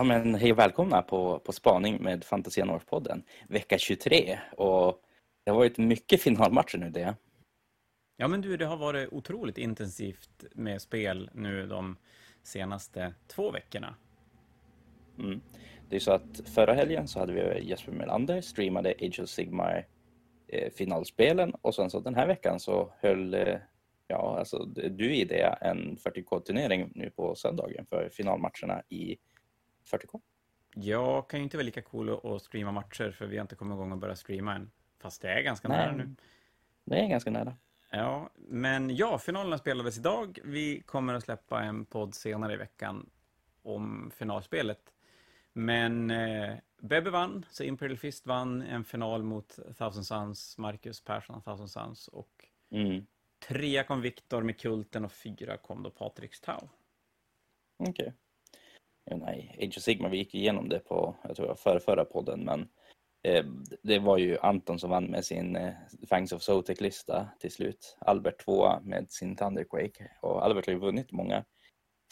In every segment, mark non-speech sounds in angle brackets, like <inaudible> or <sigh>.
Ja, men hej och välkomna på, på spaning med Fantasia North-podden. Vecka 23 och det har varit mycket finalmatcher nu det. Ja men du, det har varit otroligt intensivt med spel nu de senaste två veckorna. Mm. Det är så att förra helgen så hade vi Jesper Melander streamade Age of Sigmar eh, finalspelen och sen så den här veckan så höll eh, ja, alltså, du i det en 40K-turnering nu på söndagen för finalmatcherna i 40K. Jag kan ju inte vara lika cool att streama matcher för vi har inte kommit igång och börjat streama än. Fast det är ganska Nej. nära nu. Det är ganska nära. Ja, men ja, finalerna spelades idag. Vi kommer att släppa en podd senare i veckan om finalspelet. Men eh, Bebbe vann, så Imperial Fist vann en final mot Thousand Sons, Marcus Persson och Thousand Sons. Och mm. trea kom Viktor med Kulten och fyra kom då Patriks Tau. Okej. Okay nej, Age of Sigma, vi gick igenom det på, jag tror förra, förra podden, men eh, det var ju Anton som vann med sin eh, Fangs of Zotek-lista till slut. Albert tvåa med sin Thunderquake och Albert har ju vunnit många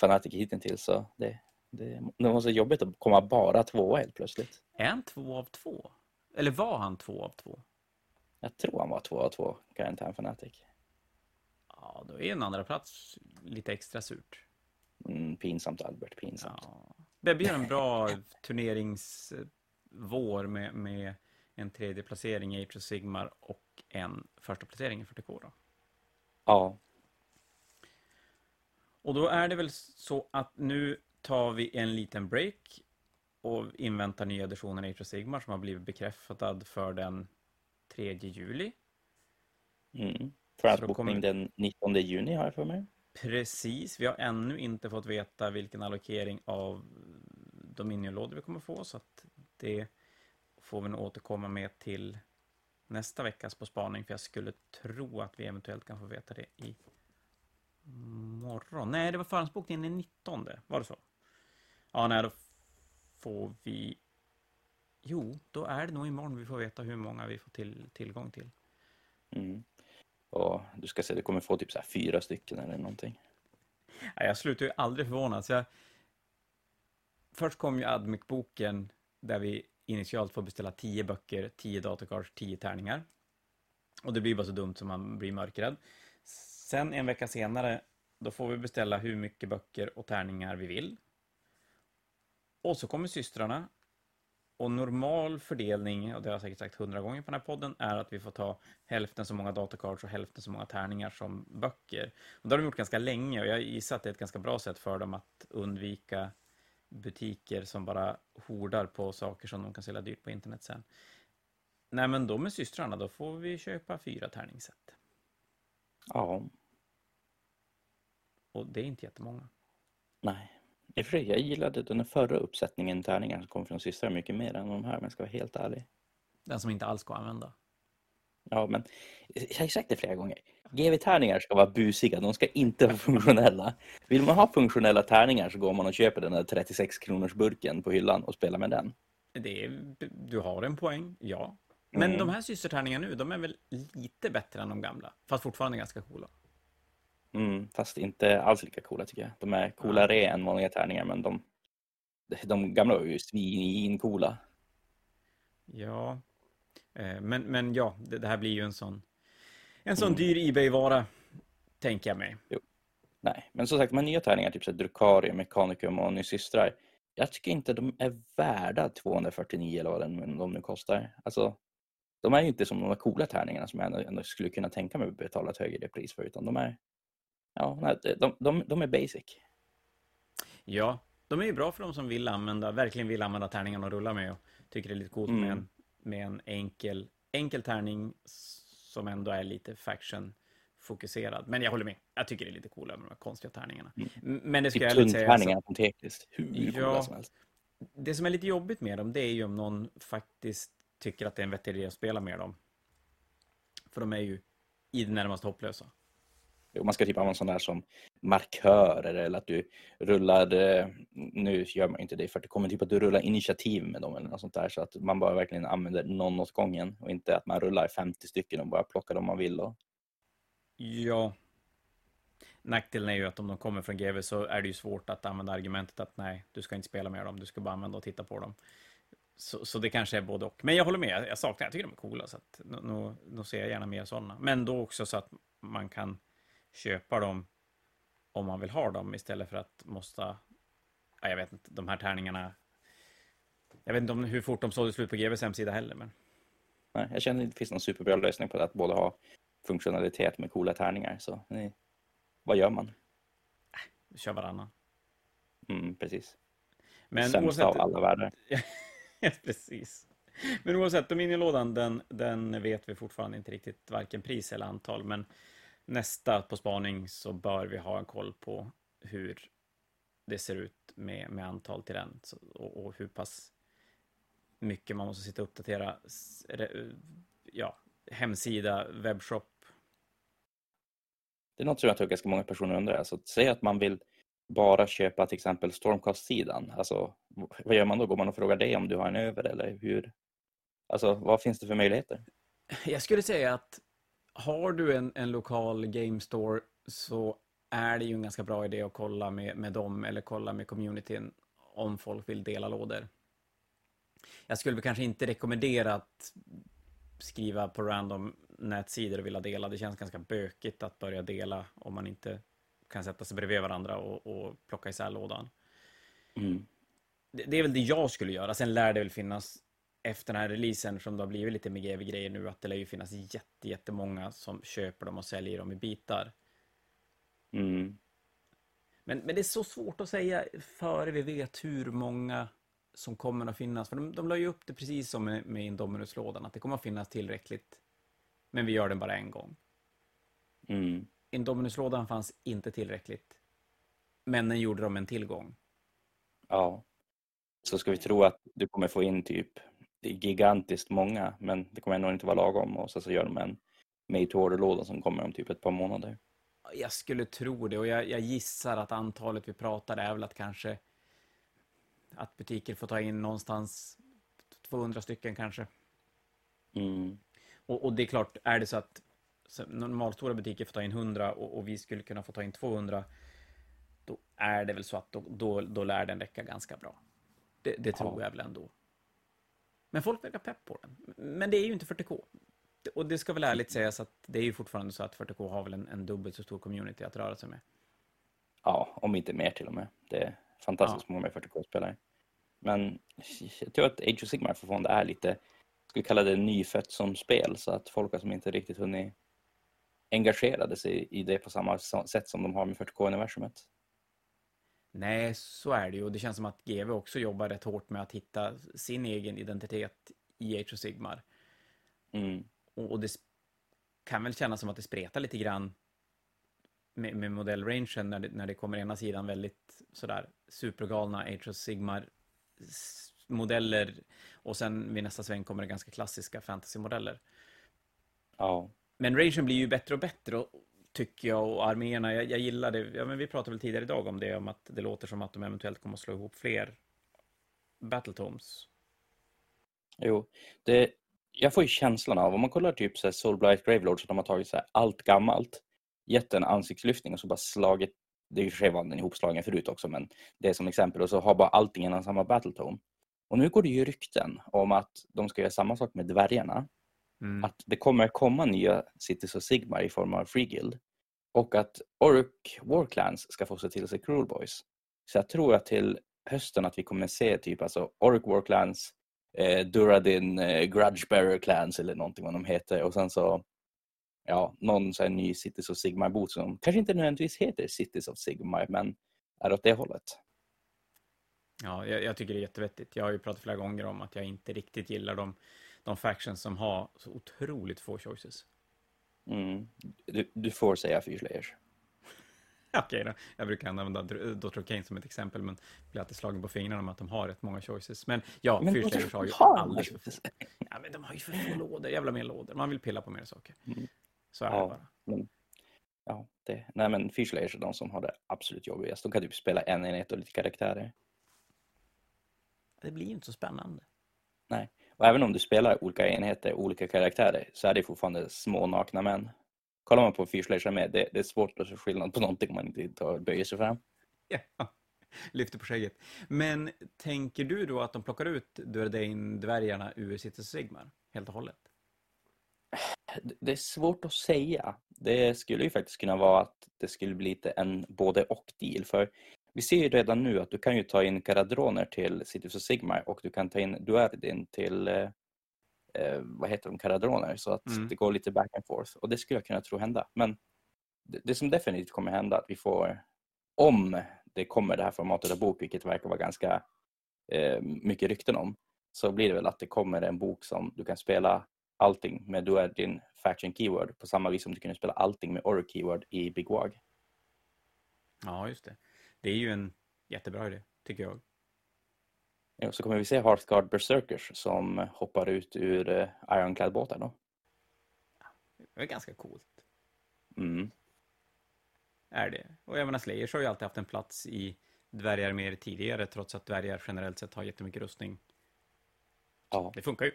Fanatic hittills så det, det, det var så jobbigt att komma bara tvåa helt plötsligt. Är han två av två? Eller var han två av två? Jag tror han var två av två, Quarantine Fanatic. Ja, då är en andra plats lite extra surt. Mm, pinsamt Albert, pinsamt. Ja. Bebbe gör en bra turneringsvår med, med en tredje placering i Age Sigmar och en första placering i 40K. Då. Ja. Och då är det väl så att nu tar vi en liten break och inväntar nya editionen i Age Sigmar som har blivit bekräftad för den 3 juli. Mm. Förhandsbokning kommer... den 19 juni har jag för mig. Precis, vi har ännu inte fått veta vilken allokering av Dominion-lådor vi kommer få, så att det får vi nog återkomma med till nästa veckas på spaning, för jag skulle tro att vi eventuellt kan få veta det i morgon. Nej, det var förhandsbokningen den 19, var det så? Ja, nej, då får vi... Jo, då är det nog imorgon vi får veta hur många vi får till, tillgång till. Mm. Och du ska se, du kommer få typ så fyra stycken eller någonting. Ja, jag slutar ju aldrig förvånas. Jag... Först kom ju Admic-boken där vi initialt får beställa tio böcker, tio datorcards, tio tärningar. Och det blir bara så dumt som man blir mörkrädd. Sen en vecka senare, då får vi beställa hur mycket böcker och tärningar vi vill. Och så kommer systrarna och normal fördelning, och det har jag säkert sagt hundra gånger på den här podden, är att vi får ta hälften så många datacards och hälften så många tärningar som böcker. Och det har de gjort ganska länge och jag gissar att det är ett ganska bra sätt för dem att undvika butiker som bara hordar på saker som de kan sälja dyrt på internet sen. Nej, men då med systrarna, då får vi köpa fyra tärningssätt. Ja. Och det är inte jättemånga. Nej. I och för sig, jag gillade den förra uppsättningen tärningar som kom från systrar mycket mer än de här, men jag ska vara helt ärlig. Den som inte alls går att använda? Ja, men jag har sagt det flera gånger. GV-tärningar ska vara busiga, de ska inte vara funktionella. Vill man ha funktionella tärningar så går man och köper den där 36 kronors burken på hyllan och spelar med den. Det är, du har en poäng, ja. Men mm. de här systertärningarna nu, de är väl lite bättre än de gamla? Fast fortfarande ganska coola. Mm, fast inte alls lika coola tycker jag. De är coolare mm. än vanliga tärningar men de, de gamla var ju svincoola. Ja, eh, men, men ja, det, det, här blir ju en sån, en sån mm. dyr Ebay-vara, tänker jag mig. Jo. Nej, men som sagt, de här nya tärningar, typ så Drukari, Mechanicum och Nysystrar, jag tycker inte de är värda 249 eller vad de nu kostar. Alltså, de är ju inte som de coola tärningarna som jag ändå skulle kunna tänka mig att betala ett högre pris för, utan de är ja, de, de, de är basic. Ja, de är ju bra för de som vill använda, verkligen vill använda tärningarna och rulla med och tycker det är lite coolt mm. med, en, med en enkel, enkel tärning som ändå är lite faction fokuserad. Men jag håller med. Jag tycker det är lite coolare med de här konstiga tärningarna. Mm. Men det ska typ jag ärligt säga. Tärningar på tekniskt. Hur ja, som helst. Det som är lite jobbigt med dem, det är ju om någon faktiskt tycker att det är en vettig idé att spela med dem. För de är ju i det närmaste hopplösa. Man ska typ använda sån där som markörer eller att du rullar, eh, nu gör man inte det för att det kommer typ att du rullar initiativ med dem eller något sånt där så att man bara verkligen använder någon åt gången och inte att man rullar 50 stycken och bara plockar dem man vill. Och... Ja. nackdelen är ju att om de kommer från GW så är det ju svårt att använda argumentet att nej, du ska inte spela med dem, du ska bara använda och titta på dem. Så, så det kanske är både och. Men jag håller med, jag saknar, jag tycker de är coola, så att nu, nu ser jag gärna mer sådana. Men då också så att man kan köpa dem om man vill ha dem istället för att måste, ja, jag vet inte, de här tärningarna, jag vet inte om hur fort de sålde slut på GWs hemsida heller, men Nej, jag känner att det finns någon superbra lösning på det, att både ha funktionalitet med coola tärningar. Så nej, vad gör man? kör varannan. Mm, precis. Men Sämsta oavsett, av alla världar. <laughs> precis. Men oavsett, Dominion-lådan, den, den vet vi fortfarande inte riktigt varken pris eller antal, men nästa på spaning så bör vi ha en koll på hur det ser ut med, med antal till den så, och, och hur pass mycket man måste sitta och uppdatera ja, hemsida, webbshop. Det är något som jag tror ganska många personer undrar. Alltså, säg att man vill bara köpa till exempel Stormcast-sidan. Alltså, vad gör man då? Går man och frågar dig om du har en över eller hur? Alltså, vad finns det för möjligheter? Jag skulle säga att har du en, en lokal game store så är det ju en ganska bra idé att kolla med, med dem eller kolla med communityn om folk vill dela lådor. Jag skulle väl kanske inte rekommendera att skriva på random nätsidor och vilja dela. Det känns ganska bökigt att börja dela om man inte kan sätta sig bredvid varandra och, och plocka isär lådan. Mm. Det, det är väl det jag skulle göra. Sen lär det väl finnas efter den här releasen, som det har blivit lite med GW-grejer nu, att det lär ju finnas jätte, jättemånga som köper dem och säljer dem i bitar. Mm. Men, men det är så svårt att säga före vi vet hur många som kommer att finnas. För de, de la ju upp det precis som med, med Indominus-lådan, att det kommer att finnas tillräckligt. Men vi gör den bara en gång. Mm. Indominus-lådan fanns inte tillräckligt. Men den gjorde de en tillgång. Ja. Så ska vi tro att du kommer få in typ gigantiskt många, men det kommer ändå inte vara lagom och så, så gör de en made to order-låda som kommer om typ ett par månader. Jag skulle tro det och jag, jag gissar att antalet vi pratar är väl att kanske att butiker får ta in någonstans 200 stycken kanske. Mm. Och, och det är klart, är det så att normalstora butiker får ta in 100 och, och vi skulle kunna få ta in 200 då är det väl så att då, då, då lär den räcka ganska bra. Det, det tror Ja. jag väl ändå. Men folk verkar pepp på den. Men det är ju inte 40K. Och det ska väl ärligt sägas att det är ju fortfarande så att 40K har väl en, en dubbelt så stor community att röra sig med. Ja, om inte mer till och med. Det är fantastiskt många med 40K-spelare. Men jag tror att Age of Sigmar fortfarande är lite, ska vi kalla det nyfött som spel, så att folk som inte riktigt hunnit engagerade sig i det på samma sätt som de har med 40K-universumet. Nej, så är det ju. Och det känns som att GW också jobbar rätt hårt med att hitta sin egen identitet i Age of Sigmar. Mm. Och, och det kan väl kännas som att det spretar lite grann med, med modellrangen när det, när det kommer ena sidan väldigt sådär supergalna Age of Sigmar modeller och sen vid nästa sväng kommer det ganska klassiska fantasymodeller. Ja. Men rangen blir ju bättre och bättre och, tycker jag och arméerna, jag, jag gillar det. Ja, men vi pratade väl tidigare idag om det, om att det låter som att de eventuellt kommer att slå ihop fler Battletomes. Jo, det, jag får ju känslan av, om man kollar typ så Soulblight Gravelord så de har tagit så här allt gammalt, gett en ansiktslyftning och så bara slagit, det är ju och för sig var den ihopslagen förut också, men det är som exempel, och så har bara allting en och samma Battletome. Och nu går det ju rykten om att de ska göra samma sak med dvärgarna, Mm. att det kommer komma nya Cities of Sigmar i form av Free Guild och att Orc Warclans ska få se till sig Cruel Boys. Så jag tror att till hösten att vi kommer se typ alltså Orc Warclans, eh, Duradin eh, Grudgebearer Clans eller någonting vad de heter och sen så ja, någon så här ny Cities of Sigmar bot som kanske inte nödvändigtvis heter Cities of Sigmar men är åt det hållet. Ja, jag, jag tycker det är jättevettigt. Jag har ju pratat flera gånger om att jag inte riktigt gillar de, de factions som har så otroligt få choices. Mm. Du, du får säga Fyrslayers. <laughs> Okej då, jag brukar använda Dr-. Kane som ett exempel, men blir alltid slagen på fingrarna med att de har rätt många choices. Men ja, Men de har ju har choices. Ja, men de har ju för få lådor, jävla mer lådor. Man vill pilla på mer saker. Mm. Så är det Ja. bara. Men, ja, det, nej men Fyrslayers är de som har det absolut jobbigast. De kan typ spela en enhet och lite karaktärer. Det blir ju inte så spännande. Och även om du spelar olika enheter, olika karaktärer, så är det fortfarande små nakna män. kollar man på Fyrslayer med, det, det är svårt att se skillnad på någonting om man inte tar, böjer sig fram. <laughs> Ja, lyfter på skägget. Men tänker du då att de plockar ut Durdain-dvärgarna ur Cities Sigmar helt och hållet? Det är svårt att säga. Det skulle ju faktiskt kunna vara att det skulle bli lite en både och deal. För vi ser ju redan nu att du kan ju ta in Caradroner till Cities of Sigmar och du kan ta in Duerdin till eh, eh, vad heter de, Caradroner. Så att mm. det går lite back and forth. Och det skulle jag kunna tro hända. Men det, det som definitivt kommer hända att vi får, om det kommer det här formatet av bok, vilket verkar vara ganska eh, mycket rykten om, så blir det väl att det kommer en bok som du kan spela allting med du är din faction keyword på samma vis som du kunde spela allting med org keyword i Big Wag. Ja, just det. Det är ju en jättebra idé, tycker jag. Ja, så kommer vi se Hearthguard Berserkers som hoppar ut ur uh, Ironclad-båtar då. Det är ganska coolt. Mm. Är det. Och jag menar, Slayers har ju alltid haft en plats i dvärgar mer tidigare, trots att dvärgar generellt sett har jättemycket rustning. Ja. Det funkar ju.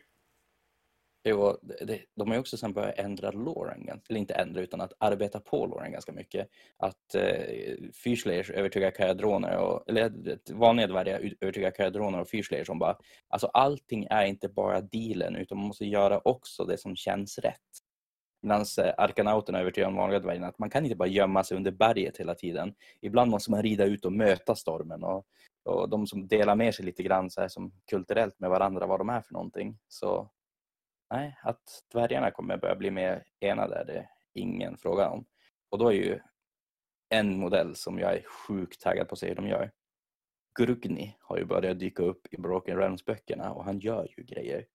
Jo, det, de har ju också sen börjat ändra Lauren, eller inte ändra utan att arbeta på Lauren ganska mycket. Att eh, Fyrslayers övertygar Kajadroner, och, eller vanliga dvärgar övertygar Kajadroner och Fyrslayers som bara, alltså allting är inte bara dealen utan man måste göra också det som känns rätt. Medan eh, arkanauterna övertygar de vanliga dvärgarna att man kan inte bara gömma sig under berget hela tiden. Ibland måste man rida ut och möta stormen och, och de som delar med sig lite grann så här som kulturellt med varandra vad de är för någonting. Så nej, att dvärgarna kommer börja bli mer enade är det ingen fråga om. Och då är ju en modell som jag är sjukt taggad på att se hur de gör. Grugni har ju börjat dyka upp i Broken Realms-böckerna och han gör ju grejer.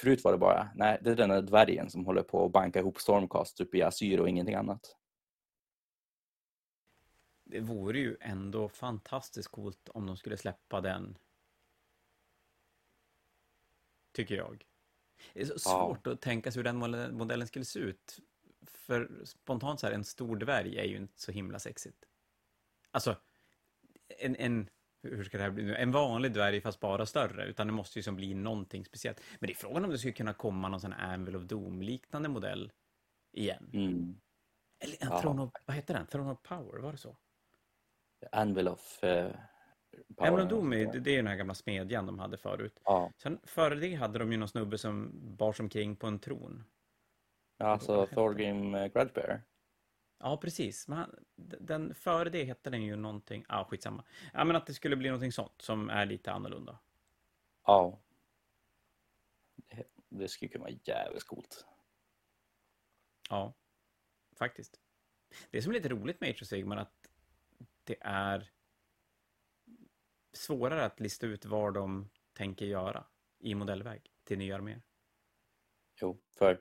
Förut var det bara, nej, det är den där dvärgen som håller på att banka ihop Stormcast uppe i Asyr och ingenting annat. Det vore ju ändå fantastiskt coolt om de skulle släppa den. Tycker jag. Det är så svårt ja. att tänka sig hur den modellen skulle se ut. För spontant så här, en stor dvärg är ju inte så himla sexigt. Alltså, en, en hur ska det här bli nu? En vanlig dvärg fast bara större, utan det måste ju som bli någonting speciellt. Men det är frågan om det skulle kunna komma någon sån här Anvil of Doom-liknande modell igen. Mm. Eller en ja. Throne of, vad heter den? Throne of Power, var det så? Anvil of... Uh... Är, det är den här gamla smedjan de hade förut. Ja. Sen före det hade de ju någon snubbe som bars omkring på en tron. Ja, alltså Thorgrim uh, Grudgebear. Ja, precis. Men den, före det hette den ju någonting, ja ah, skitsamma. Ja, men att det skulle bli någonting sånt som är lite annorlunda. Ja. Det, det skulle kunna vara jävligt coolt. Ja, faktiskt. Det som är lite roligt med Age of Sigmar att det är svårare att lista ut vad de tänker göra i modellväg till nya arméer. Jo, för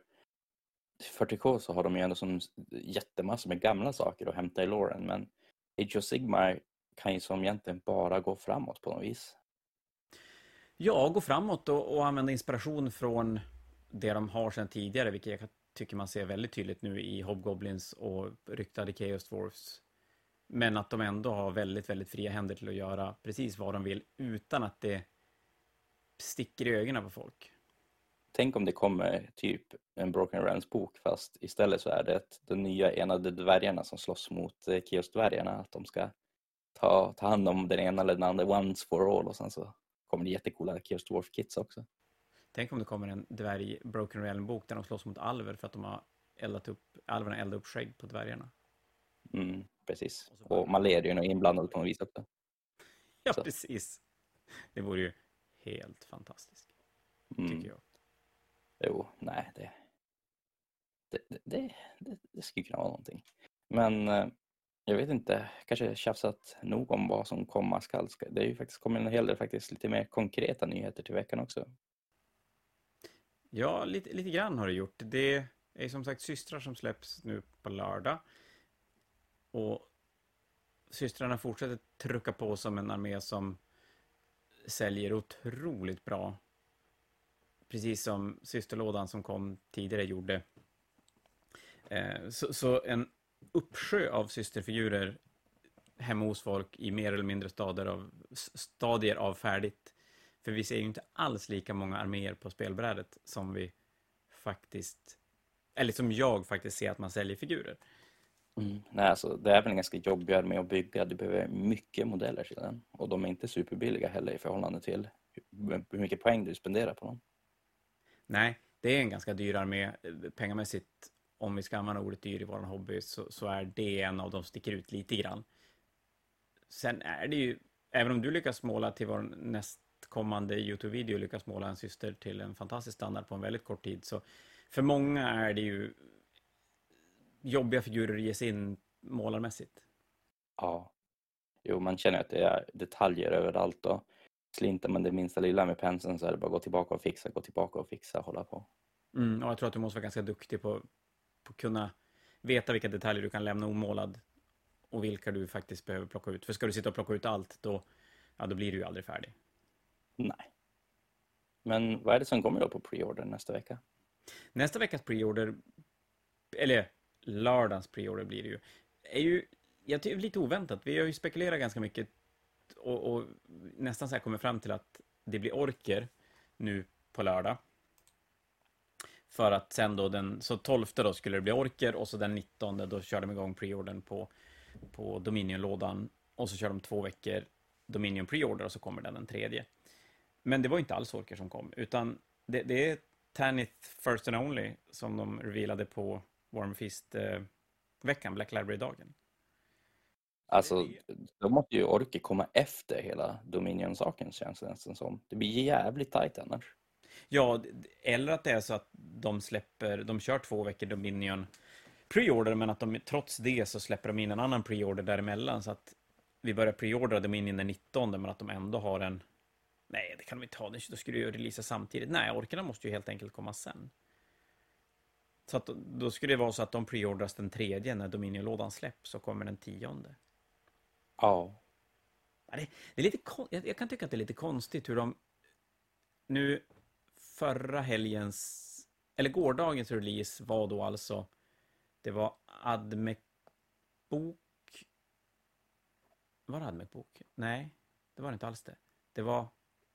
40K så har de ju ändå som jättemassor med gamla saker att hämta i Lauren men Age of Sigmar kan ju som egentligen bara gå framåt på något vis. Ja, gå framåt och, och använda inspiration från det de har sedan tidigare, vilket jag tycker man ser väldigt tydligt nu i Hobgoblins och ryktade Chaos Dwarfs. Men att de ändå har väldigt, väldigt fria händer till att göra precis vad de vill utan att det sticker i ögonen på folk. Tänk om det kommer typ en Broken Realms bok fast istället så är det de nya enade dvärgarna som slåss mot eh, Kios-dvärgarna. Att de ska ta, ta hand om den ena eller den andra once for all och sen så kommer det jättecoola Kios Dwarf Kits också. Tänk om det kommer en dvärg Broken Realm-bok där de slåss mot alver för att de har eldat upp, alverna eldat upp skägg på dvärgarna. Mm, precis. Och, Maler är ju inblandad på något vis också. Ja, så. precis. Det vore ju helt fantastiskt. Mm. Tycker jag. Jo, nej, det, det, det, det, det skulle kunna vara någonting. Men eh, jag vet inte, kanske tjafsat nog om vad som komma skall. Det är ju faktiskt kommit en hel del faktiskt lite mer konkreta nyheter till veckan också. Ja, lite, lite grann har det gjort. Det är som sagt systrar som släpps nu på lördag. Och systrarna fortsätter trycka på som en armé som säljer otroligt bra precis som systerlådan som kom tidigare gjorde. Eh, så, så, en uppsjö av systerfigurer hemma hos folk i mer eller mindre stadier av, stadier av färdigt. För vi ser ju inte alls lika många arméer på spelbrädet som vi faktiskt eller som jag faktiskt ser att man säljer figurer. Mm. Nej, alltså, det är väl ganska jobbigare med att bygga. Du behöver mycket modeller till den. Och de är inte superbilliga heller i förhållande till hur mycket poäng du spenderar på dem. Nej, det är en ganska dyr armé pengamässigt. Om vi ska använda ordet dyr i vår hobby så, så är det en av de som sticker ut lite grann. Sen är det ju, även om du lyckas måla till vår nästkommande Youtube-video, lyckas måla en syster till en fantastisk standard på en väldigt kort tid, så för många är det ju jobbiga figurer att ge sig in målarmässigt. Ja. Jo, man känner att det är detaljer överallt och slintar man det minsta lilla med penseln så är det bara att gå tillbaka och fixa, gå tillbaka och fixa, hålla på. Mm, och jag tror att du måste vara ganska duktig på, på att kunna veta vilka detaljer du kan lämna omålad och vilka du faktiskt behöver plocka ut. För ska du sitta och plocka ut allt, då, ja, då blir du ju aldrig färdig. Nej. Men vad är det som kommer då på preorder nästa vecka? Nästa veckas preorder, eller lördagens preorder blir det ju, är ju jag tycker, lite oväntat. Vi har ju spekulerat ganska mycket och, och nästan så här kommer fram till att det blir orker nu på lördag. För att sen då den, så 12 då skulle det bli orker och så den 19 då kör de igång preordern på, på Dominion-lådan och så kör de två veckor Dominion preorder och så kommer den den tredje. Men det var inte alls orker som kom, utan det, det är Tanith First and Only som de revealade på Warm Fist-veckan, eh, Black Library-dagen. Alltså, då måste ju Orke komma efter hela Dominion-saken känns det nästan som. Det blir jävligt tajt annars. Ja, eller att det är så att de släpper, de kör två veckor Dominion preorder, men att de trots det så släpper de in en annan preorder däremellan, så att vi börjar preordra Dominion den 19, men att de ändå har en... Nej, det kan de inte ha, då skulle ju releasa samtidigt. Nej, orkerna måste ju helt enkelt komma sen. Så att då skulle det vara så att de preordras den tredje när Dominion-lådan släpps, så kommer den tionde. Ja. Det, det är lite, jag kan tycka att det är lite konstigt hur de nu förra helgens, eller gårdagens release var då alltså, det var Admec bok. Var det Admec bok? Nej, det var det inte alls det. Det var,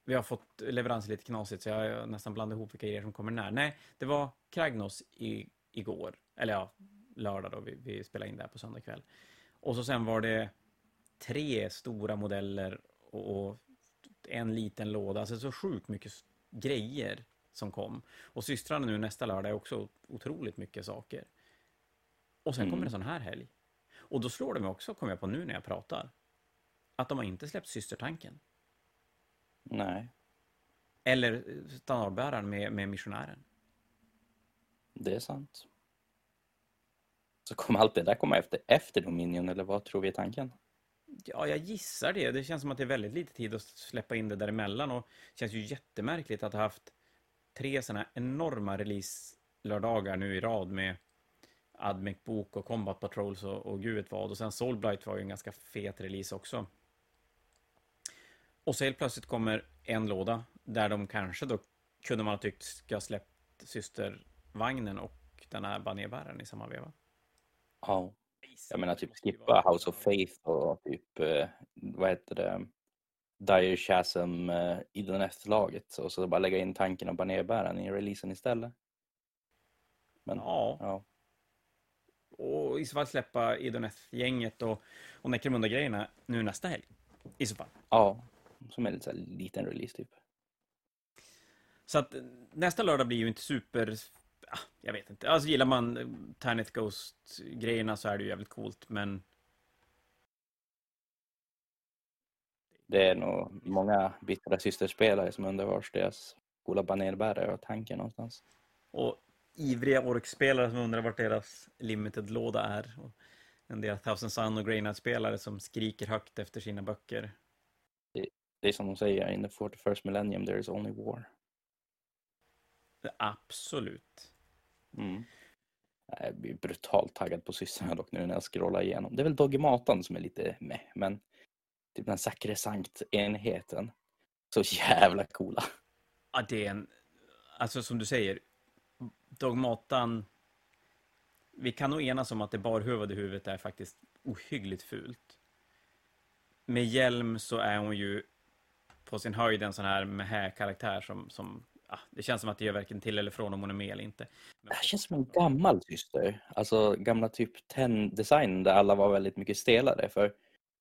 vi har fått leverans lite knasigt så jag nästan blandat ihop vilka grejer som kommer när. Nej, det var Kragnos i, igår, eller ja, lördag då, vi, vi spelade in det här på söndag kväll. Och så sen var det tre stora modeller och, och en liten låda. Alltså så sjukt mycket grejer som kom. Och systrarna nu nästa lördag är också otroligt mycket saker. Och sen mm. kommer en sån här helg. Och då slår det mig också, kommer jag på nu när jag pratar, att de har inte släppt systertanken. Nej. Eller standardbäraren med, med missionären. Det är sant. Så kommer allt det där komma efter, efter Dominion, eller vad tror vi är tanken? Ja, jag gissar det. Det känns som att det är väldigt lite tid att släppa in det däremellan och det känns ju jättemärkligt att ha haft tre sådana enorma release-lördagar nu i rad med Admec Bok och Combat Patrols och, och gud vet vad. Och sen Soulblight var ju en ganska fet release också. Och så helt plötsligt kommer en låda där de kanske då kunde man ha tyckt ska släppt systervagnen och den här banerbäraren i samma veva. Ja. Jag menar typ skippa House of Faith och typ, eh, vad heter det, Dire Chasm eh, i det nästa laget och så bara lägga in tanken om banerbäraren i releasen istället. Men, ja. ja. Och i så fall släppa Idoneth-gänget och, och Necromunda-grejerna nu nästa helg. I så fall. Ja, som en liten release typ. Så att nästa lördag blir ju inte super jag vet inte. Alltså gillar man Tanith Ghost-grejerna så är det ju jävligt coolt, men... Det är nog många bittra systerspelare som undrar vars deras coola banerbärare och tanken någonstans. Och ivriga orkspelare som undrar vart deras limited-låda är. Och en del Thousand Sun och Greynight-spelare som skriker högt efter sina böcker. Det, är som de säger, in the 41st millennium there is only war. Absolut. Mm. Jag blir brutalt taggad på systrarna dock nu när jag scrollar igenom. Det är väl Doggy Matan som är lite med, men typ den sakresankt-enheten. Så jävla coola. Ja, det är en... Alltså som du säger, Dogmatan... Vi kan nog enas om att det barhuvade huvudet är faktiskt ohyggligt fult. Med hjälm så är hon ju på sin höjd en sån här med karaktär som, som ja, det känns som att det gör varken till eller från om hon är med eller inte. Men Det här känns som en gammal syster. Alltså gamla typ 10-designen där alla var väldigt mycket stelare. För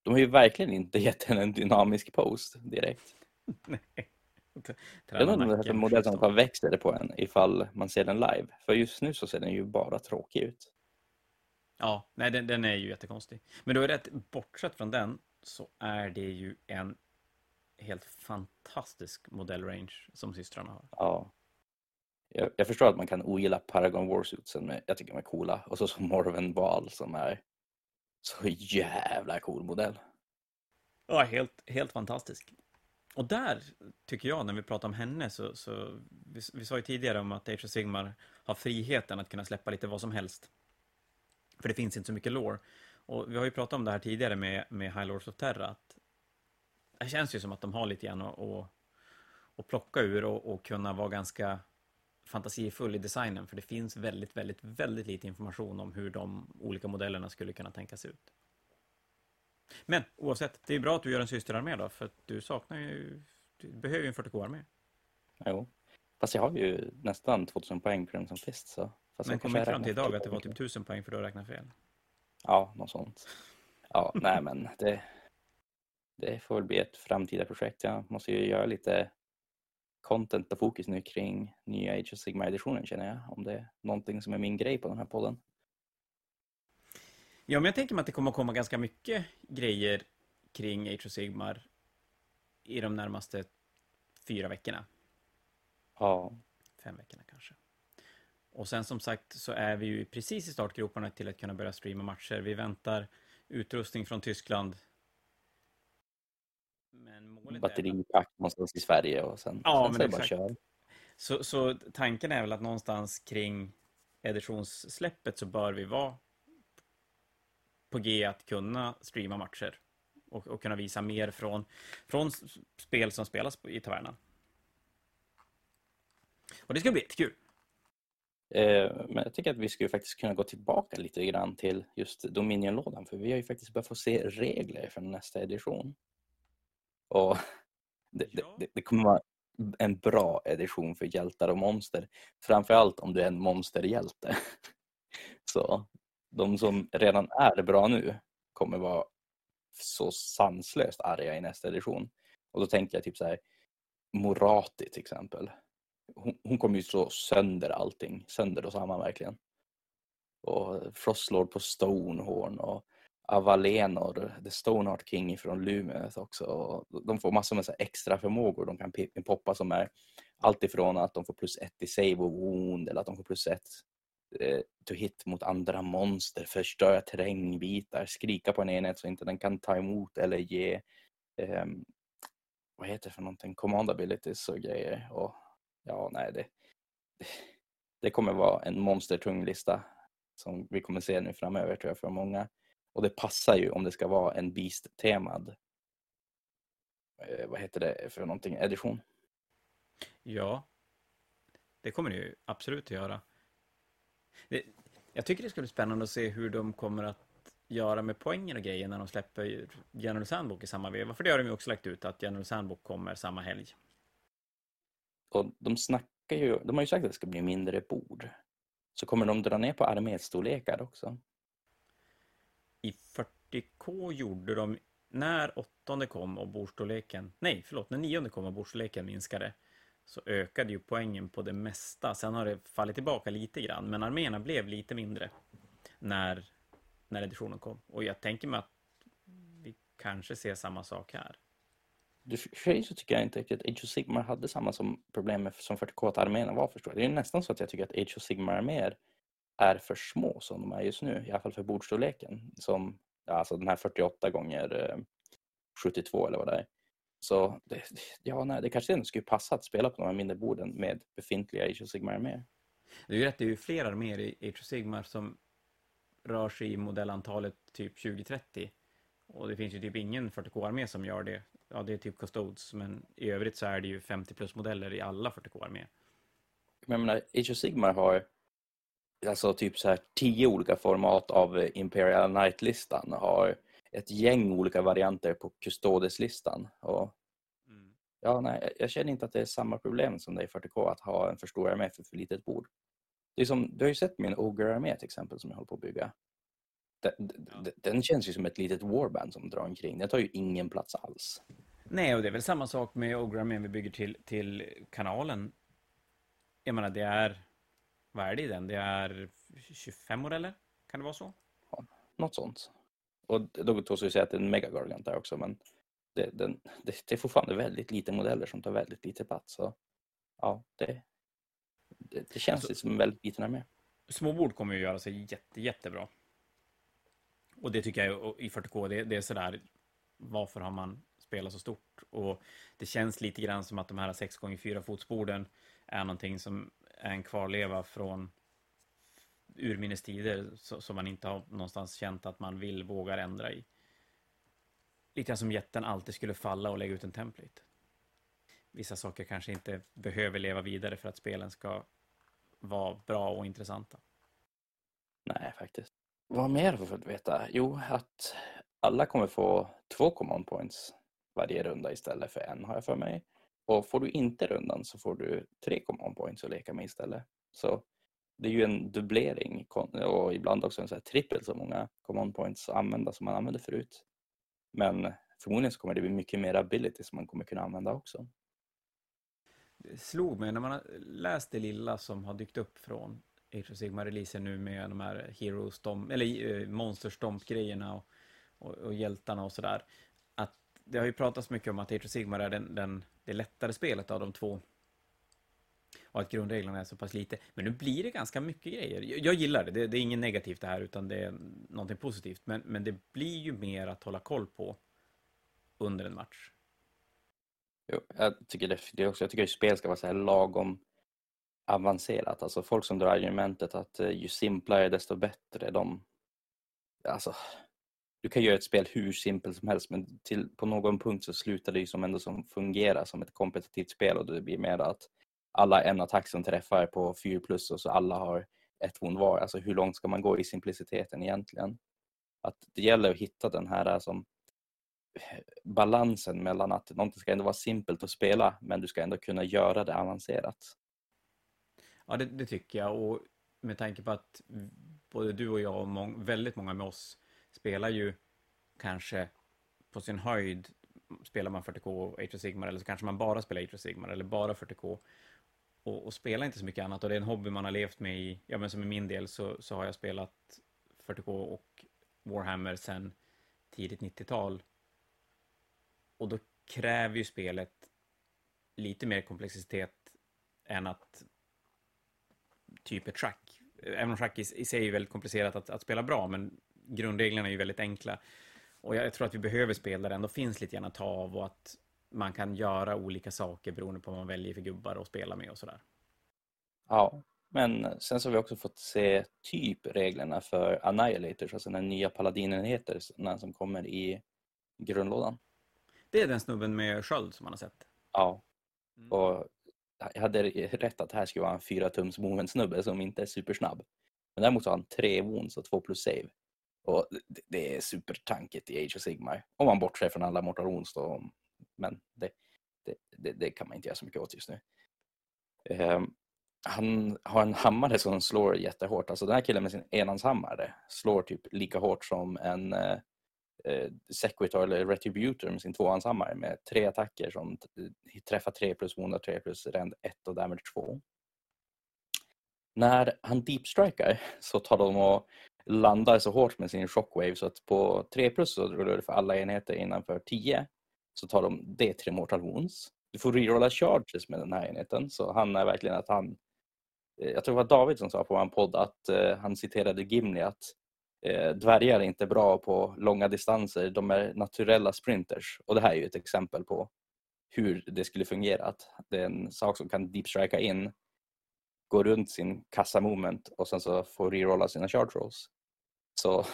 de har ju verkligen inte <laughs> gett henne en dynamisk post direkt. <laughs> Nej. Det är Träna nog en modell som tar växer på en ifall man ser den live. För just nu så ser den ju bara tråkig ut. Ja, nej, den, den är ju jättekonstig. Men då är det bortsett från den så är det ju en helt fantastisk modellrange som systrarna har. Ja. Jag, jag förstår att man kan ogilla Paragon Warsuitsen, men jag tycker de är coola. Och så som Morven Val som är så jävla cool modell. Ja, helt, helt fantastisk. Och där tycker jag, när vi pratar om henne, så, så vi, vi sa ju tidigare om att Age of Sigmar har friheten att kunna släppa lite vad som helst. För det finns inte så mycket lore. Och vi har ju pratat om det här tidigare med, med High Lords of Terra, det känns ju som att de har lite grann att, att, att plocka ur och, och kunna vara ganska fantasifull i designen, för det finns väldigt, väldigt, väldigt lite information om hur de olika modellerna skulle kunna tänkas ut. Men oavsett, det är bra att du gör en systerarmé då, för du saknar ju, du behöver ju en 40k-armé. Jo. Fast jag har ju nästan 2000 poäng på Crimson Fist. Så. Fast Men kom inte fram till idag att det var typ 1000 poäng för du har räknat fel. Ja, något sånt. Ja, nej men det, det får väl bli ett framtida projekt. Jag måste ju göra lite content och fokus nu kring nya Age of Sigma-editionen känner jag. Om det är någonting som är min grej på den här podden. Ja, men jag tänker mig att det kommer att komma ganska mycket grejer kring Age of Sigmar i de närmaste fyra veckorna. Ja, Fem veckorna kanske. Och sen som sagt så är vi ju precis i startgroparna till att kunna börja streama matcher. Vi väntar utrustning från Tyskland. Batteripack någonstans i Sverige och sen, Ja, sen men så det bara exakt. köra. Så, så tanken är väl att någonstans kring editionssläppet så bör vi vara på G att kunna streama matcher och, och kunna visa mer från, från spel som spelas i tavernan. Och det ska bli jättekul. Eh, men jag tycker att vi skulle faktiskt kunna gå tillbaka lite grann till just Dominion-lådan för vi har ju faktiskt börjat få se regler för nästa edition. Och det, det, det kommer vara en bra edition för hjältar och monster. Framförallt om du är en monsterhjälte. <laughs> Så de som redan är bra nu kommer vara så sanslöst arga i nästa edition. Och då tänker jag typ så här Morati till exempel hon, hon kommer ju slå sönder allting, sönder och samman verkligen. Och Frostlord på Stonehorn och Avalenor, The Stoneheart King från Lumet också. Och de får massor med så extra förmågor de kan poppa som är alltifrån att de får plus ett i save och wound eller att de får plus ett eh, to hit mot andra monster, förstöra terrängbitar, skrika på en enhet så inte den kan ta emot eller ge ehm, vad heter det för någonting, command abilities och grejer. Och ja, nej, det, det kommer vara en monstertung lista som vi kommer se nu framöver tror jag för många. Och det passar ju om det ska vara en Beast-temad, eh, vad heter det för någonting, edition. Ja, det kommer det ju absolut att göra. Det, jag tycker det ska bli spännande att se hur de kommer att göra med poängen och grejer när de släpper General Sandbook i samma veva. För det har de ju också lagt ut, att General Sandbook kommer samma helg. Och de snackar ju, de har ju sagt att det ska bli mindre bord. Så kommer de dra ner på arméstorlekar också? I 40K gjorde de, när åttonde kom och bordstorleken, nej förlåt, när nionde kom och bordstorleken minskade, så ökade ju poängen på det mesta. Sen har det fallit tillbaka lite grann, men arméerna blev lite mindre när, när editionen kom. Och jag tänker mig att vi kanske ser samma sak här. I och för så tycker jag inte riktigt att Age of Sigmar hade samma som problem med som 40K, att arméerna var förstår. Det är nästan så att jag tycker att Age of Sigmar-arméer är för små som de är just nu, i alla fall för bordstorleken. Som, alltså den här 48 gånger eh, 72 eller vad det är. Så det, ja, nej, det kanske ändå skulle passa att spela på de här mindre borden med befintliga Age of Sigmar-arméer. Det är ju rätt, det är ju fler arméer i Age of Sigmar som rör sig i modellantalet typ 2030. Och det finns ju typ ingen 40K-armé som gör det. Ja, det är typ Custodes, men i övrigt så är det ju 50 plus modeller i alla 40K-arméer. Men jag menar, Age of Sigmar har alltså typ så här tio olika format av eh, Imperial Knight-listan. Har ett gäng olika varianter på Custodes-listan. Och Ja, nej, jag känner inte att det är samma problem som det i 40K att ha en för stor armé för för litet bord. Det är som, du har ju sett min Ogre-armé till exempel som jag håller på att bygga. Den, ja. den känns ju som ett litet warband som drar omkring. Den tar ju ingen plats alls. Nej, och det är väl samma sak med Ogre-armén vi bygger till, till kanalen. Jag menar, det är... Vad är det i den? Det är 25 modeller? Kan det vara så? Ja, något sånt. Och då tog sig säga att det är en megagargant där också, men det, den, det, det är fortfarande väldigt lite modeller som tar väldigt lite plats. Så, ja, det, det, det känns alltså, som en väldigt liten armé. Små bord kommer ju göra sig jätte, jättebra. Och det tycker jag i 40K, det, det är sådär, varför har man spelat så stort? Och det känns lite grann som att de här 6x4 fotsborden är någonting som en kvarleva från urminnes tider som man inte har någonstans känt att man vill, vågar ändra i. Lite som jätten alltid skulle falla och lägga ut en template. Vissa saker kanske inte behöver leva vidare för att spelen ska vara bra och intressanta. Nej, faktiskt. Vad mer har vi fått veta? Jo, att alla kommer få två command points varje runda istället för en har jag för mig. Och får du inte rundan så får du tre command points att leka med istället. Så det är ju en dubblering och ibland också en så här trippel så många command points att använda som man använde förut. Men förmodligen så kommer det bli mycket mer ability som man kommer kunna använda också. Det slog mig när man har läst det lilla som har dykt upp från Age of Sigma-releasen nu med de här Heroes, Stomp, eller eh, Monster Stomp-grejerna och, och, och, hjältarna och sådär. Det har ju pratats mycket om att Age of Sigma är den, den, det lättare spelet av de två. Och att grundreglerna är så pass lite. Men nu blir det ganska mycket grejer. Jag, jag gillar det. det. det, är inget negativt det här, utan det är någonting positivt. Men, men det blir ju mer att hålla koll på under en match. Jo, jag tycker det, också. Jag tycker att spel ska vara så här lagom avancerat. Alltså folk som drar argumentet att eh, ju simplare desto bättre. De, alltså, du kan göra ett spel hur simpelt som helst men till, på någon punkt så slutar det ju som ändå som fungerar som ett kompetitivt spel och det blir mer att alla en attack som träffar på 4 plus och så alla har ett wound var. Alltså hur långt ska man gå i simpliciteten egentligen? Att det gäller att hitta den här eh, som eh, balansen mellan att någonting ska ändå vara simpelt att spela men du ska ändå kunna göra det avancerat. Ja, det, det tycker jag och med tanke på att både du och jag och mång, väldigt många med oss spelar ju kanske på sin höjd spelar man 40K och Age of Sigmar eller så kanske man bara spelar Age of Sigmar eller bara 40K och, och spelar inte så mycket annat och det är en hobby man har levt med i, ja men som i min del så, så har jag spelat 40K och Warhammer sedan tidigt 90-tal och då kräver ju spelet lite mer komplexitet än att typ ett schack. Även om schack i, i sig är väldigt komplicerat att, att, spela bra, men grundreglerna är ju väldigt enkla. Och jag, tror att vi behöver spel där det ändå finns lite grann att ta av och att man kan göra olika saker beroende på vad man väljer för gubbar att spela med och sådär. Ja, men sen så har vi också fått se typ reglerna för Annihilators, alltså den nya paladinenheterna som kommer i grundlådan. Det är den snubben med sköld som man har sett. Ja. Mm. Och jag hade rätt att det här skulle vara en 4 tums movement snubbe som inte är supersnabb. Men däremot har han tre wounds och två plus save. Och det är supertankigt i Age of Sigmar. Om man bortser från alla mortal wounds då. Men det, det, det, det, kan man inte göra så mycket åt just nu. Um, han har en hammare som slår jättehårt. Alltså den här killen med sin enhandshammare slår typ lika hårt som en eh, eh Sequitor eller Retributor med sin tvåhandshammare med tre attacker som eh, träffar 3 plus woundar 3 plus rend 1 och damage 2. När han deepstrikar så tar de och landar så hårt med sin shockwave så att på 3 plus så rullar du för alla enheter innanför 10 så tar de D3 mortal wounds. Du får rerolla charges med den här enheten så han är verkligen att han eh, jag tror det var David som sa på en podd att eh, han citerade Gimli att eh, dvärgar är inte bra på långa distanser, de är naturella sprinters. Och det här är ju ett exempel på hur det skulle fungera. Att det är en sak som kan deepstrika in, gå runt sin kassa moment och sen så få rerolla sina charge rolls. Så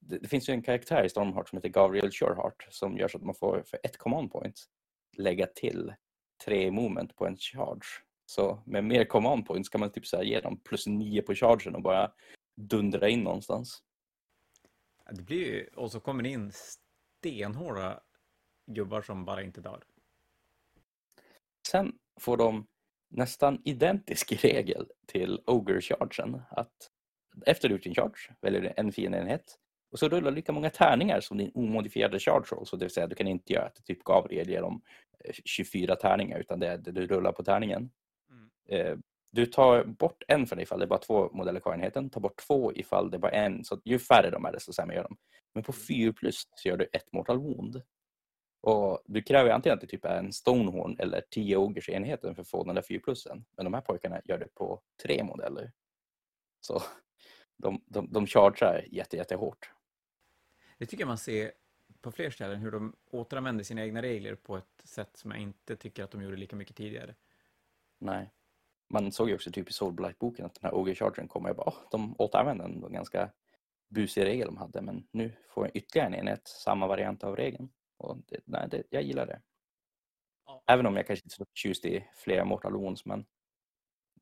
det, det, finns ju en karaktär i Stormheart som heter Gabriel Sureheart som gör så att man får för ett command point lägga till tre moment på en charge. Så med mer command points kan man typ så ge dem plus nio på chargen och bara dundra in någonstans. Det blir ju, och så kommer det in stenhårda gubbar som bara inte dör. sen får de nästan identisk <laughs> regel till Ogre-chargen. Att efter du gjort din charge väljer du en fiendenhet och så rullar lika många tärningar som din omodifierade charge roll. Så det vill säga du kan inte göra att typ Gabriel ger dem 24 tärningar utan det är det du rullar på tärningen. Mm. Eh, du tar bort en för dig ifall det är bara två modeller kvar i enheten. Ta bort två ifall det är bara en. Så ju färre de är desto sämre gör de. Men på 4 mm. plus så gör du ett mortal wound. Och du kräver antingen att det typ är en Stonehorn eller 10 ogers enheten för att få den där 4 plussen. Men de här pojkarna gör det på tre modeller. Så de, de, de chargear jätte, jätte hårt. Det tycker jag man ser på fler ställen, hur de återanvänder sina egna regler på ett sätt som jag inte tycker att de gjorde lika mycket tidigare. Nej. Man såg ju också typ i Soulblight-boken att den här Ogre Chargern kommer, jag bara, de återanvände en ganska busig regel de hade, men nu får jag ytterligare en enhet samma variant av regeln. Och det, nej, det, jag gillar det. Ja. Även om jag kanske inte är så förtjust i flera Mortal Wounds, men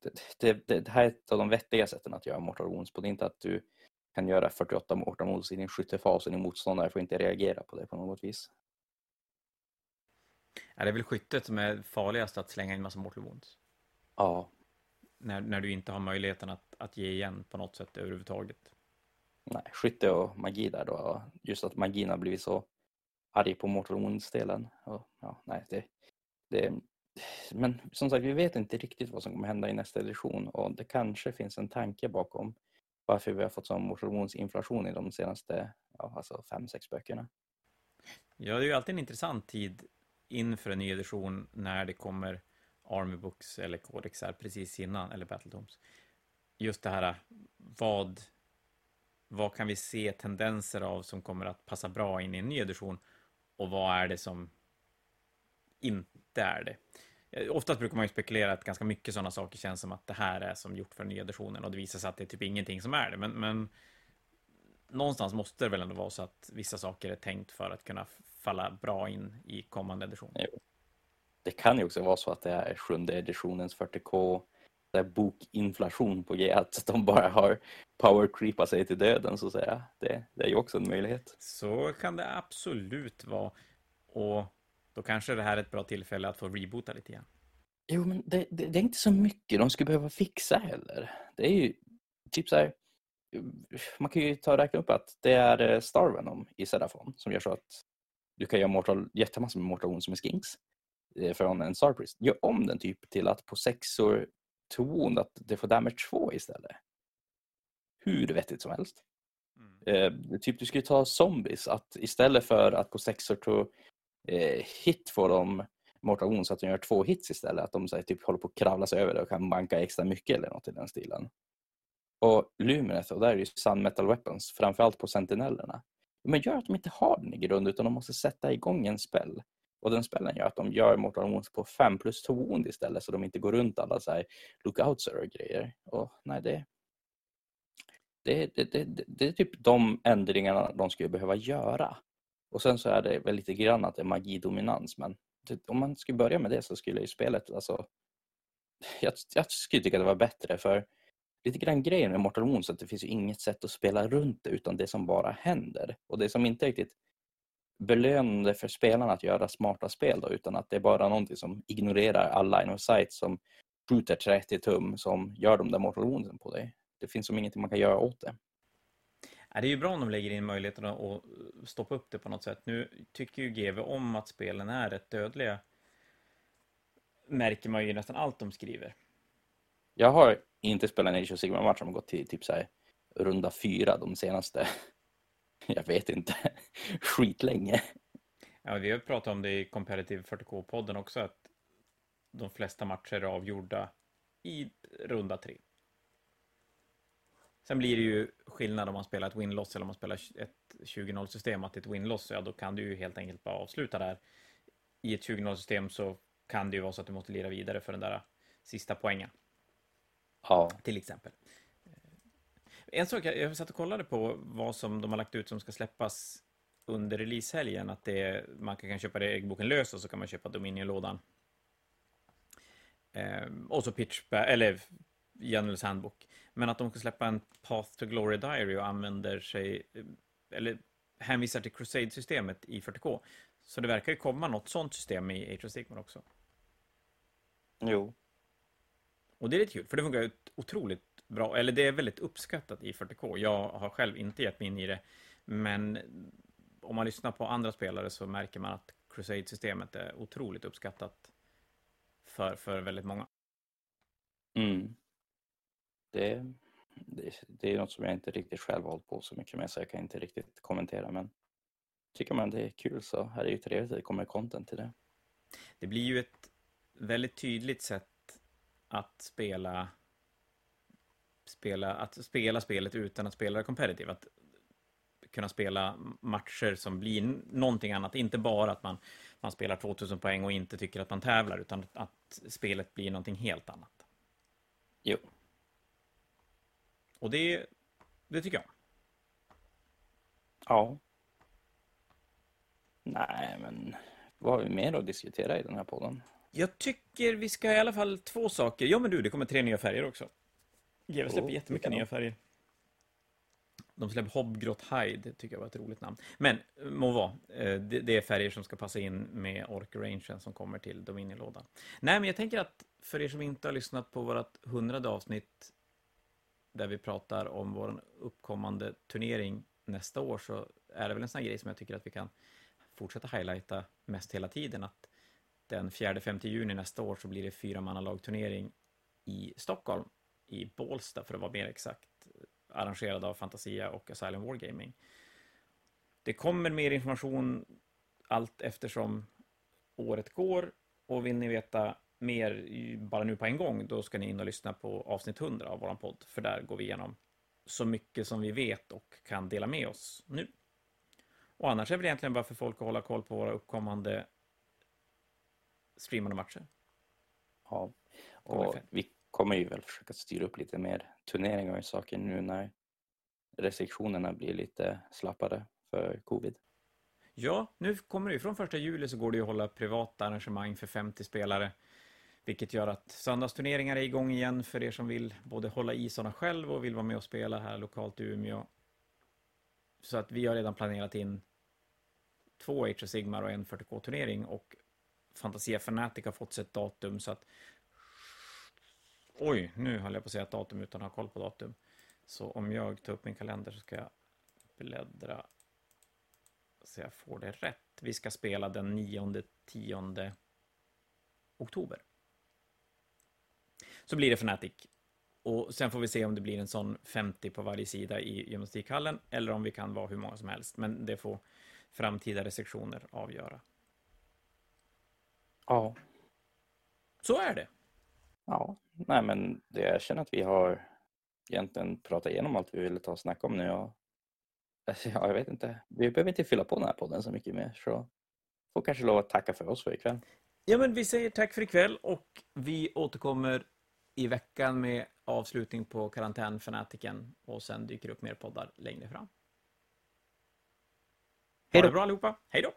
det, det, det, här är ett av de vettiga sätten att göra Mortal Wounds på. Det är inte att du kan göra 48 Mortal Wounds i din skyttefas och din motståndare får inte reagera på det på något vis. Ja, det är väl skyttet som är farligast att slänga in massa Mortal Wounds? Ja. När, när du inte har möjligheten att, att ge igen på något sätt överhuvudtaget? Nej, skytte och magi där då. Just att magin har blivit så arg på Mortal Wounds-delen. Ja, nej, det, det, men som sagt, vi vet inte riktigt vad som kommer hända i nästa edition och det kanske finns en tanke bakom varför vi har fått sån motionsinflation i de senaste ja, alltså fem, sex böckerna. Ja, det är ju alltid en intressant tid inför en ny edition när det kommer Army Books eller Codexar precis innan, eller Battletomes. Just det här, vad, vad kan vi se tendenser av som kommer att passa bra in i en ny edition och vad är det som inte är det? Eh, oftast brukar man ju spekulera att ganska mycket sådana saker känns som att det här är som gjort för nya editionen och det visar sig att det är typ ingenting som är det. Men, men någonstans måste det väl ändå vara så att vissa saker är tänkt för att kunna falla bra in i kommande edition. Det kan ju också vara så att det är sjunde editionens 40K där bokinflation på G, att de bara har power creepa sig till döden så att säga. Det, det är ju också en möjlighet. Så kan det absolut vara. Och då kanske det här är ett bra tillfälle att få reboota lite grann. Jo, men det, det, det är inte så mycket de skulle behöva fixa heller. Det är ju typ så här, man kan ju ta och räkna upp att det är eh, Starvenom i Sedafon som gör så att du kan göra mortal, jättemassor med Mortal som är skinks eh, från en Starpriest. Gör om den typ till att på sexor to wound att det får damage 2 istället. Hur vettigt som helst. Mm. Eh, typ du skulle ta zombies, att istället för att på sexor to eh, hit får de Mortal Wounds så att de gör två hits istället. Att de så här, typ håller på att kravla sig över det och kan banka extra mycket eller något i den stilen. Och Lumineth, och där är ju Sun Metal Weapons, framförallt på sentinellerna. Men gör att de inte har den i grund utan de måste sätta igång en spell. Och den spellen gör att de gör Mortal Wounds på 5 plus 2 wound istället så de inte går runt alla så här lookouts och grejer. Och nej, det, det, det, det, det är typ de ändringarna de skulle behöva göra. Och sen så är det väl lite grann att det är magidominans men typ, om man skulle börja med det så skulle ju spelet, alltså <laughs> jag, jag skulle tycka det var bättre för lite grann grejen med Mortal Wounds att det finns ju inget sätt att spela runt det utan det som bara händer. Och det som inte är riktigt belönande för spelarna att göra smarta spel då, utan att det är bara någonting som ignorerar all line of sight som skjuter 30 tum som gör de där Mortal Woundsen på dig. Det finns som ingenting man kan göra åt det. Det är ju bra om de lägger in möjligheten att stoppa upp det på något sätt. Nu tycker ju GV om att spelen är rätt dödliga. Märker man ju nästan allt de skriver. Jag har inte spelat en Age of Sigmar-match som har gått till typ så här, runda fyra de senaste, <laughs> jag vet inte, <laughs> skitlänge. Ja, vi har pratat om det i Comparative 40K-podden också, att de flesta matcher är avgjorda i runda tre. Sen blir det ju skillnad om man spelar ett win-loss eller om man spelar ett 20-0-system. Att ett win-loss, ja då kan du ju helt enkelt bara avsluta där. I ett 20-0-system så kan det ju vara så att du måste lira vidare för den där sista poängen. Ja. Till exempel. En sak, jag satt och kollade på vad som de har lagt ut som ska släppas under releasehelgen. Att det är, man kan köpa regelboken lös och så kan man köpa Dominion-lådan. Ehm, och så pitch, eller Generals Handbook. Men att de ska släppa en Path to Glory Diary och använder sig, eller hänvisar till Crusade-systemet i 40K. Så det verkar ju komma något sånt system i Age of Sigmar också. Jo. Och det är lite kul, för det funkar otroligt bra, eller det är väldigt uppskattat i 40K. Jag har själv inte gett mig in i det, men om man lyssnar på andra spelare så märker man att Crusade-systemet är otroligt uppskattat för, för väldigt många. Mm. Det, det, det är något som jag inte riktigt själv har hållit på så mycket med så jag kan inte riktigt kommentera men tycker man det är kul så är det ju trevligt att det kommer content till det. Det blir ju ett väldigt tydligt sätt att spela spela, att spela spelet utan att spela competitive. Att kunna spela matcher som blir någonting annat. Inte bara att man, man spelar 2000 poäng och inte tycker att man tävlar, utan att spelet blir någonting helt annat. Jo. Och det, det tycker jag. Ja. Nej, men vad har vi mer att diskutera i den här podden? Jag tycker vi ska i alla fall två saker. Ja, men du, det kommer tre nya färger också. GW släpper oh, jättemycket nya färger. De släpper Hobgrot Hide, tycker jag var ett roligt namn. Men, må vara. Eh, det är färger som ska passa in med Orc Rangen som kommer till Dominion-lådan. Nej, men jag tänker att för er som inte har lyssnat på vårt hundrade avsnitt där vi pratar om vår uppkommande turnering nästa år så är det väl en sån här grej som jag tycker att vi kan fortsätta highlighta mest hela tiden. Att den 4-5 juni nästa år så blir det fyra i Stockholm, i Bålsta för att vara mer exakt, arrangerad av Fantasia och Asylum Wargaming. Det kommer mer information allt eftersom året går och vill ni veta mer bara nu på en gång, då ska ni in och lyssna på avsnitt 100 av vår podd, för där går vi igenom så mycket som vi vet och kan dela med oss nu. Och annars är det egentligen bara för folk att hålla koll på våra uppkommande streamade matcher. Ja, och vi kommer ju väl försöka styra upp lite mer turneringar och saker nu när restriktionerna blir lite slappare för covid. Ja, nu kommer det ju från första juli så går det ju att hålla privata arrangemang för 50 spelare. Vilket gör att söndagsturneringar är igång igen för er som vill både hålla i sådana själv och vill vara med och spela här lokalt i Umeå. Så att vi har redan planerat in två Age of Sigmar och en 40K-turnering och Fantasia Fanatic har fått sitt datum så att Oj, nu höll jag på att säga ett datum utan att ha koll på datum. Så om jag tar upp min kalender så ska jag bläddra så jag får det rätt. Vi ska spela den 9-10 oktober. Så blir det Fnatic. Och sen får vi se om det blir en sån 50 på varje sida i gymnastikhallen eller om vi kan vara hur många som helst. Men det får framtida restriktioner avgöra. Ja. Så är det. Ja, nej men det, jag känner att vi har egentligen pratat igenom allt vi ville ta och snacka om nu. Och, <laughs> alltså, ja, jag vet inte, vi behöver inte fylla på den här podden så mycket mer. Så får kanske lov att tacka för oss för ikväll. Ja, men vi säger tack för ikväll och vi återkommer i veckan med avslutning på karantänfanatiken och sen dyker det upp mer poddar längre fram. Ha det bra allihopa. Hej då!